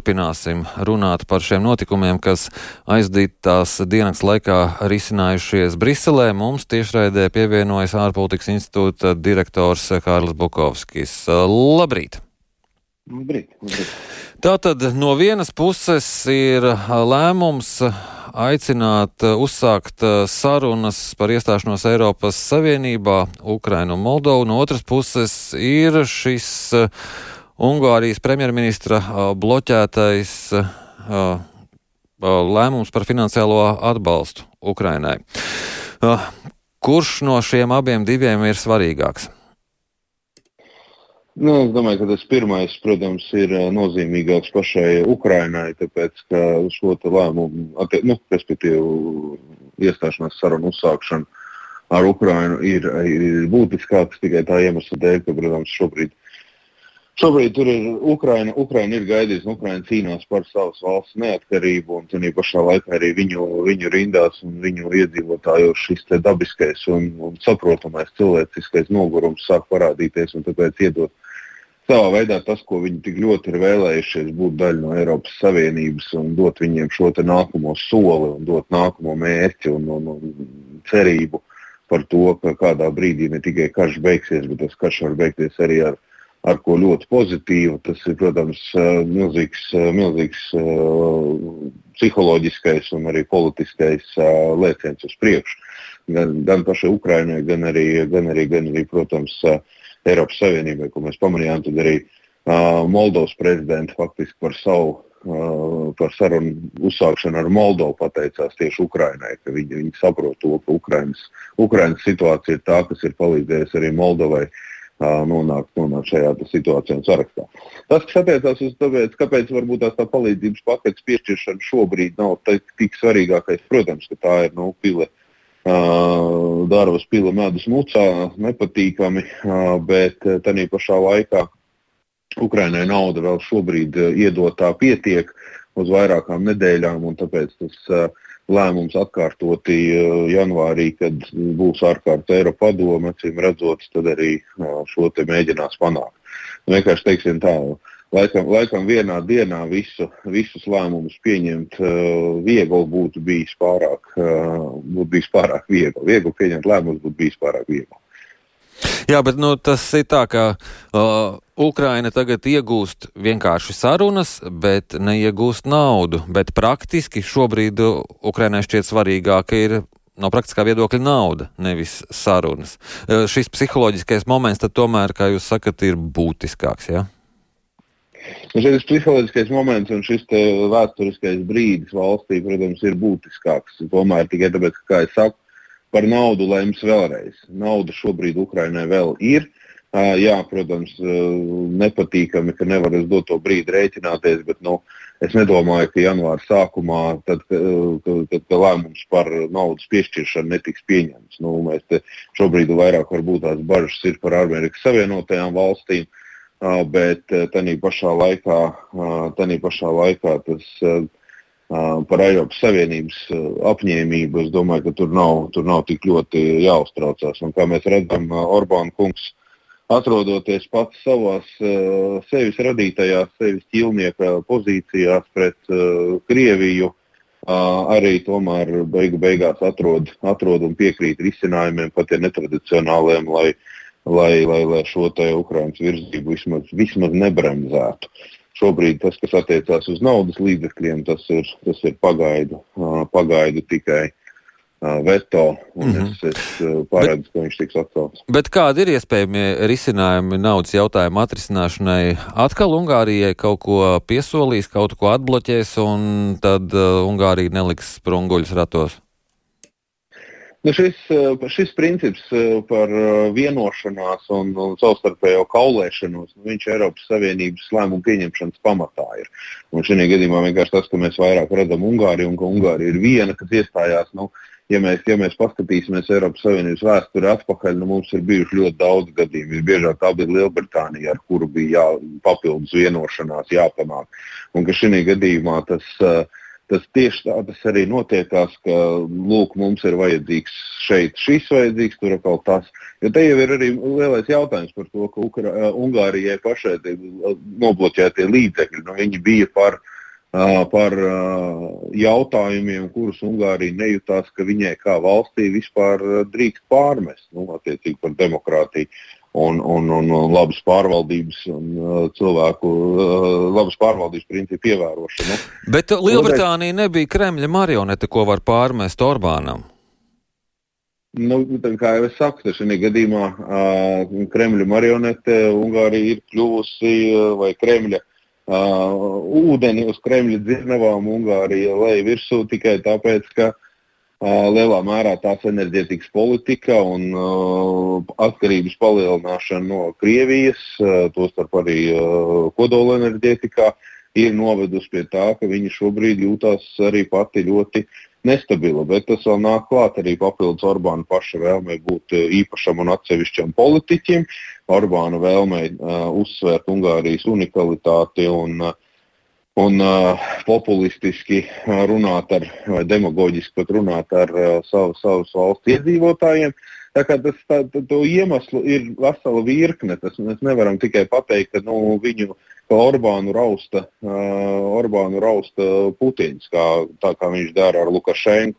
Turpināsim runāt par šiem notikumiem, kas aizdītās dienas laikā risinājušies Briselē. Mums tiešraidē pievienojas ārpolitikas institūta direktors Kārlis Bukovskis. Labrīt! Labrīt, labrīt. Tātad no vienas puses ir lēmums aicināt uzsākt sarunas par iestāšanos Eiropas Savienībā, Ukrainu un Moldovu. No otras puses ir šis Ungārijas premjerministra bloķētais lēmums par finansiālo atbalstu Ukrainai. Kurš no šiem abiem diviem ir svarīgāks? Nu, es domāju, ka tas pirmais, protams, ir nozīmīgāks pašai Ukrainai, tāpēc, ka šo lēmumu, nu, respektīvi, iestāšanās sarunu uzsākšana ar Ukrainu ir, ir būtiskāks tikai tā iemesla dēļ, ka, protams, šobrīd Šobrīd tur ir Ukraina. Ukraina ir gaidījusi, un Ukraina cīnās par savas valsts neatkarību. Un tādā pašā laikā arī viņu, viņu rindās un viņu iedzīvotājos šis dabiskais un, un saprotamais cilvēciskais nogurums sāk parādīties. Tāpēc iedot savā veidā tas, ko viņi tik ļoti ir vēlējušies, būt daļa no Eiropas Savienības un dot viņiem šo nākamo soli un dot nākamo mērķi un, un, un cerību par to, ka kādā brīdī ne tikai karš beigsies, bet tas karš var beigties arī ar ar ko ļoti pozitīvu. Tas ir, protams, milzīgs, milzīgs psiholoģiskais un arī politiskais lēciens uz priekšu. Gan, gan pašai Ukrainai, gan arī, gan arī, gan arī, protams, Eiropas Savienībai, ko mēs pamanījām, tad arī Moldovas prezidents faktiski par savu par sarunu uzsākšanu ar Moldovu pateicās tieši Ukrainai, ka viņi, viņi saprot to, ka Ukrainas, Ukrainas situācija ir tā, kas ir palīdzējusi arī Moldovai uh, nonākt, nonākt šajā situācijā un sarakstā. Tas, kas attiecās uz to, kāpēc varbūt tā palīdzības paketes piešķiršana šobrīd nav tik svarīgākais, protams, ka tā ir nu, pile. Uh, darbas pila medus mucā, nepatīkami, uh, bet tā pašā laikā Ukrainai nauda vēl šobrīd iedotā pietiek uz vairākām nedēļām, un tāpēc tas uh, lēmums atkārtoti eh, janvārī, kad būs ārkārtas Eiropa padome, acīm redzot, tad arī eh, šo te mēģinās panākt. Nu, vienkārši teiksim tā, laikam, laikam vienā dienā visu, visus lēmumus pieņemt uh, viegli būtu bijis pārāk, būtu bijis pārāk viegli. Viegli pieņemt lēmumus būtu bijis pārāk viegli. Jā, bet nu, tas ir tā, ka uh, Ukraina tagad iegūst vienkārši sarunas, bet neiegūst naudu. Bet praktiski šobrīd Ukrainai šķiet svarīgāka ir no praktiskā viedokļa nauda, nevis sarunas. Uh, šis psiholoģiskais moments, tomēr, kā jūs sakat, ir būtiskāks. Ja? Nu, šis psiholoģiskais moments un šis vēsturiskais brīdis valstī, protams, ir būtiskāks. Tomēr tikai tāpēc, ka, kā jau saku, par naudu lems vēlreiz. Nauda šobrīd Ukrainai vēl ir. Jā, protams, uh, nepatīkami, ka nevar uz doto brīdi rēķināties, bet nu, es nedomāju, ka janvāra sākumā, tad, kad, kad lēmums par naudas piešķiršanu netiks pieņemts. Nu, mēs šobrīd vairāk varbūt tās bažas ir par Amerikas Savienotajām valstīm, bet tā pašā laikā, pašā laikā tas par Eiropas Savienības apņēmību, es domāju, ka tur nav, tur nav tik ļoti jāuztraucās. Un, kā mēs redzam, Orbāna kungs atrodoties pats savās sevis radītajās, sevis ķīlnieka pozīcijās pret Krieviju, arī tomēr beigu beigās atrod, atrod un piekrīt risinājumiem, pat ja netradicionāliem, lai, lai, lai, lai šo te Ukraiņas virzību vismaz, vismaz nebremzētu. Uh, Šobrīd tas, kas attiecās uz naudas līdzekļiem, tas ir, tas ir pagaidu, pagaidu tikai veto, un mm -hmm. es, es paredzu, bet, ka viņš tiks atcelts. Bet kādi ir iespējami risinājumi naudas jautājumu atrisināšanai? Atkal Ungārijai kaut ko piesolīs, kaut ko atbloķēs, un tad uh, Ungārija neliks sprunguļus ratos? Nu šis, šis princips par vienošanās un, un savstarpējo kaulēšanos, nu, viņš Eiropas Savienības lēmumu pieņemšanas pamatā ir. Un šajā gadījumā vienkārši tas, ka mēs vairāk redzam Ungāriju un ka Ungārija ir viena, kas iestājās. Nu, ja mēs, ja mēs paskatīsimies Eiropas Savienības vēsturi atpakaļ, nu, mums ir bijuši ļoti daudz gadījumu. Visbiežāk tā bija Lielbritānija, ar kuru bija jā, papildus vienošanās jāpanāk. Un ka šī gadījumā tas uh, tas tieši tā tas arī notiekās, ka lūk, mums ir vajadzīgs šeit šis vajadzīgs, tur atkal tas. Jo te jau ir arī lielais jautājums par to, ka Ukra Ungārijai pašai nobloķētie līdzekļi, nu, viņi bija par, par jautājumiem, kurus Ungārija nejūtās, ka viņai kā valstī vispār drīkst pārmest, nu, attiecīgi par demokrātiju un, un, un, labas pārvaldības un cilvēku labas pārvaldības principu ievērošanu. Bet Lielbritānija nebija Kremļa marionete, ko var pārmest Orbānam. Nu, kā jau es saku, šajā gadījumā uh, Kremļa marionete Ungārija ir kļuvusi uh, vai Kremļa uh, ūdeni uz Kremļa dzirnavām Ungārija lai virsū tikai tāpēc, ka uh, lielā mērā tās enerģētikas politika un uh, atkarības palielināšana no Krievijas, uh, tostarp arī uh, kodolenerģētikā, ir novedusi pie tā, ka viņi šobrīd jūtas arī pati ļoti nestabila. Bet tas vēl nāk klāt arī papildus Orbāna paša vēlmei būt īpašam un atsevišķam politiķim, Orbāna vēlmei uh, uzsvērt Ungārijas unikalitāti un uh, un uh, populistiski runāt ar, vai demagoģiski pat runāt ar uh, savu, savus valsts iedzīvotājiem. Tā kā tas tā, tā, iemeslu ir vesela virkne. Tas mēs nevaram tikai pateikt, ka nu, viņu ka Orbānu rausta, uh, Orbānu rausta Putins, kā, tā kā viņš dara ar Lukašenku.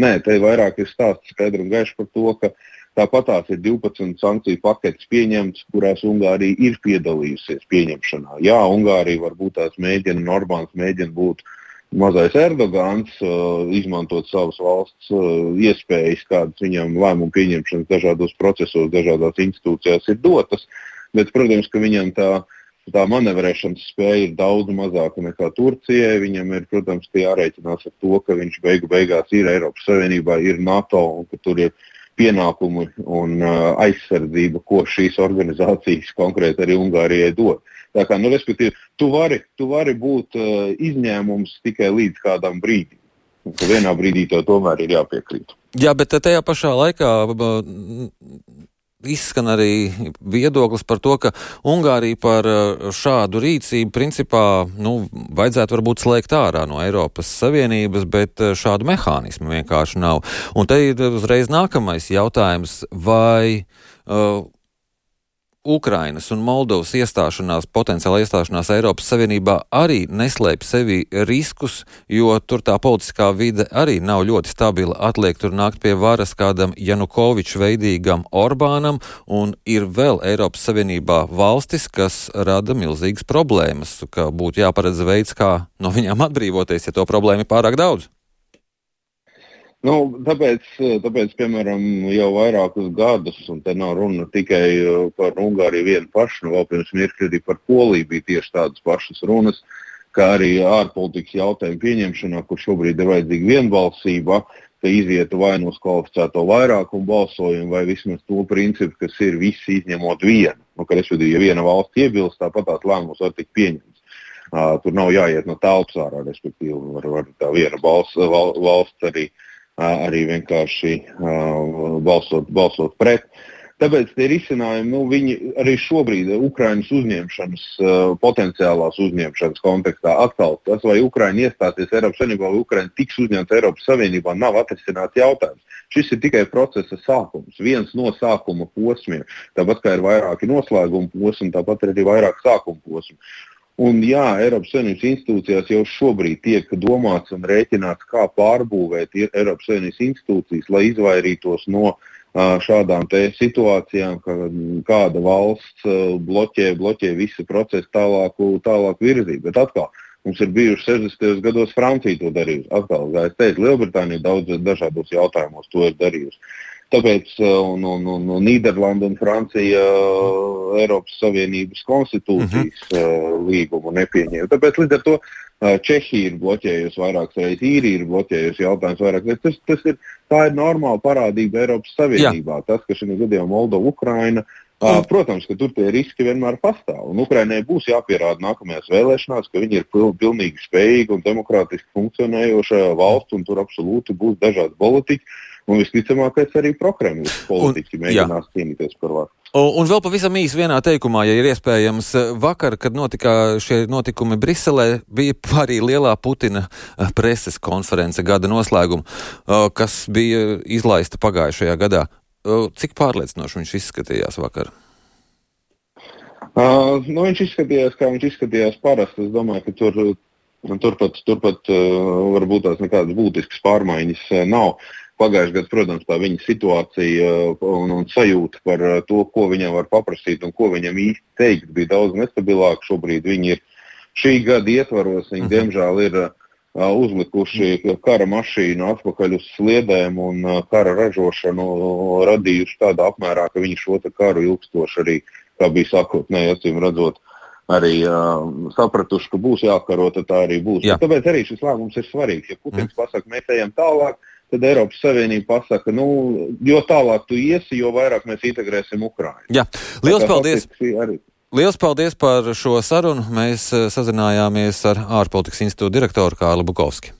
Nē, te vairāk ir stāsts skaidri un gaiši par to, ka uh, Tāpat tās ir 12 sankciju paketes pieņemtas, kurās Ungārija ir piedalījusies pieņemšanā. Jā, Ungārija varbūt tās mēģina, un Orbāns mēģina būt mazais Erdogans, uh, izmantot savas valsts uh, iespējas, kādas viņam lēmumu pieņemšanas dažādos procesos, dažādās institūcijās ir dotas. Bet, protams, ka viņam tā tā manevrēšanas spēja ir daudz mazāka nekā Turcijai. Viņam ir, protams, jārēķinās ar to, ka viņš beigu beigās ir Eiropas Savienībā, ir NATO un ka tur ir pienākumu un uh, aizsardzību, ko šīs organizācijas konkrēti arī Ungārijai dod. Tā kā, nu, respektīvi, tu vari, tu vari būt uh, izņēmums tikai līdz kādam brīdim. Vienā brīdī tev tomēr ir jāpiekrīt. Jā, bet tajā pašā laikā izskan arī viedoklis par to, ka Ungārija par uh, šādu rīcību principā nu, vajadzētu varbūt slēgt ārā no Eiropas Savienības, bet uh, šādu mehānismu vienkārši nav. Un te ir uzreiz nākamais jautājums, vai uh, Ukrainas un Moldovas iestāšanās, potenciāla iestāšanās Eiropas Savienībā arī neslēpj sevi riskus, jo tur tā politiskā vide arī nav ļoti stabila. Atliek tur nākt pie varas kādam Janukoviču veidīgam Orbānam, un ir vēl Eiropas Savienībā valstis, kas rada milzīgas problēmas, ka būtu jāparedz veids, kā no viņām atbrīvoties, ja to problēmu ir pārāk daudz. Nu, tāpēc, tāpēc, piemēram, jau vairākus gadus, un te nav runa tikai uh, par Ungāriju vienu pašu, nu, vēl pirms mirkļa arī par Poliju bija tieši tādas pašas runas, kā arī ārpolitikas jautājumu pieņemšanā, kur šobrīd ir vajadzīga vienbalsība, ka izietu vai nu uz kvalificēto vairākumu balsojumu, vai vismaz to principu, kas ir visi izņemot vienu. Nu, ka, respektīvi, ja viena valsts iebilst, tāpat tās lēmums var tikt pieņemts. Uh, tur nav jāiet no telpas ārā, respektīvi, var, var tā viena balss, val, valsts arī uh, arī vienkārši balsot, balsot pret. Tāpēc tie risinājumi, nu, viņi arī šobrīd Ukraiņas uzņemšanas, potenciālās uzņemšanas kontekstā atkal tas, vai Ukraiņa iestāsies Eiropas Savienībā vai Ukraiņa tiks uzņemta Eiropas Savienībā, nav atrisināts jautājums. Šis ir tikai procesa sākums, viens no sākuma posmiem. Tāpat kā ir vairāki noslēguma posmi, tāpat ir arī vairāk sākuma posmi. Un jā, Eiropas Savienības institūcijās jau šobrīd tiek domāts un rēķināts, kā pārbūvēt Eiropas Savienības institūcijas, lai izvairītos no šādām situācijām, ka kāda valsts bloķē, bloķē visu procesu tālāku, tālāku virzību. Bet atkal, mums ir bijuši 60. gados Francija to darījusi. Atkal, kā es teicu, Lielbritānija daudz dažādos jautājumos to ir darījusi. Tāpēc uh, un, un, un, un Nīderlanda un Francija uh, Eiropas Savienības konstitūcijas uh -huh. līgumu nepieņēma. Tāpēc līdz ar to Čehija ir bloķējusi vairākas reizes, īrija ir bloķējusi jautājumus vairāk reizes. Tas, tas ir, tā ir normāla parādība Eiropas Savienībā. Jā. Tas, ka šajā gadījumā Moldova, Ukraina, Uh, protams, ka tur tie riski vienmēr pastāv. Un Ukraiņai būs jāpierāda nākamajās vēlēšanās, ka viņi ir pil pilnīgi spējīga un demokrātiski funkcionējoša valsts, un tur absolūti būs dažādi politiķi. Un visticamākais arī prokremlis politiķi mēģinās jā. cīnīties par varu. Un, vēl pavisam īsi vienā teikumā, ja ir iespējams, vakar, kad notika šie notikumi Briselē, bija arī lielā Putina eh, preses konference gada noslēguma, eh, kas bija izlaista pagājušajā gadā. Eh, cik pārliecinoši viņš izskatījās vakar? Uh, nu, viņš izskatījās, kā viņš izskatījās parasti. Es domāju, ka tur, turpat, turpat uh, varbūt tās nekādas būtiskas pārmaiņas uh, nav. Pagājušajā gadā, protams, tā viņa situācija un, un sajūta par to, ko viņam var paprasīt un ko viņam īsti teikt, bija daudz nestabilāka. Šobrīd viņi ir šī gada ietvaros, viņi mhm. diemžēl ir uh, uzlikuši kara mašīnu atpakaļ uz sliedēm un uh, kara ražošanu radījuši tādā apmērā, ka viņi šo karu ilgstoši arī uh, kā bija sākotnēji acīm redzot, arī uh, sapratuši, ka būs jākaro, tad tā arī būs. Jā. Tāpēc arī šis lēmums ir svarīgs. Ja Putins mm. pasaka, mēs ejam tālāk, tad Eiropas Savienība pasaka, nu, jo tālāk tu iesi, jo vairāk mēs integrēsim Ukraiņu. Jā, liels paldies! Liels paldies par šo sarunu. Mēs sazinājāmies ar ārpolitikas institūta direktoru Kārlu Bukovski.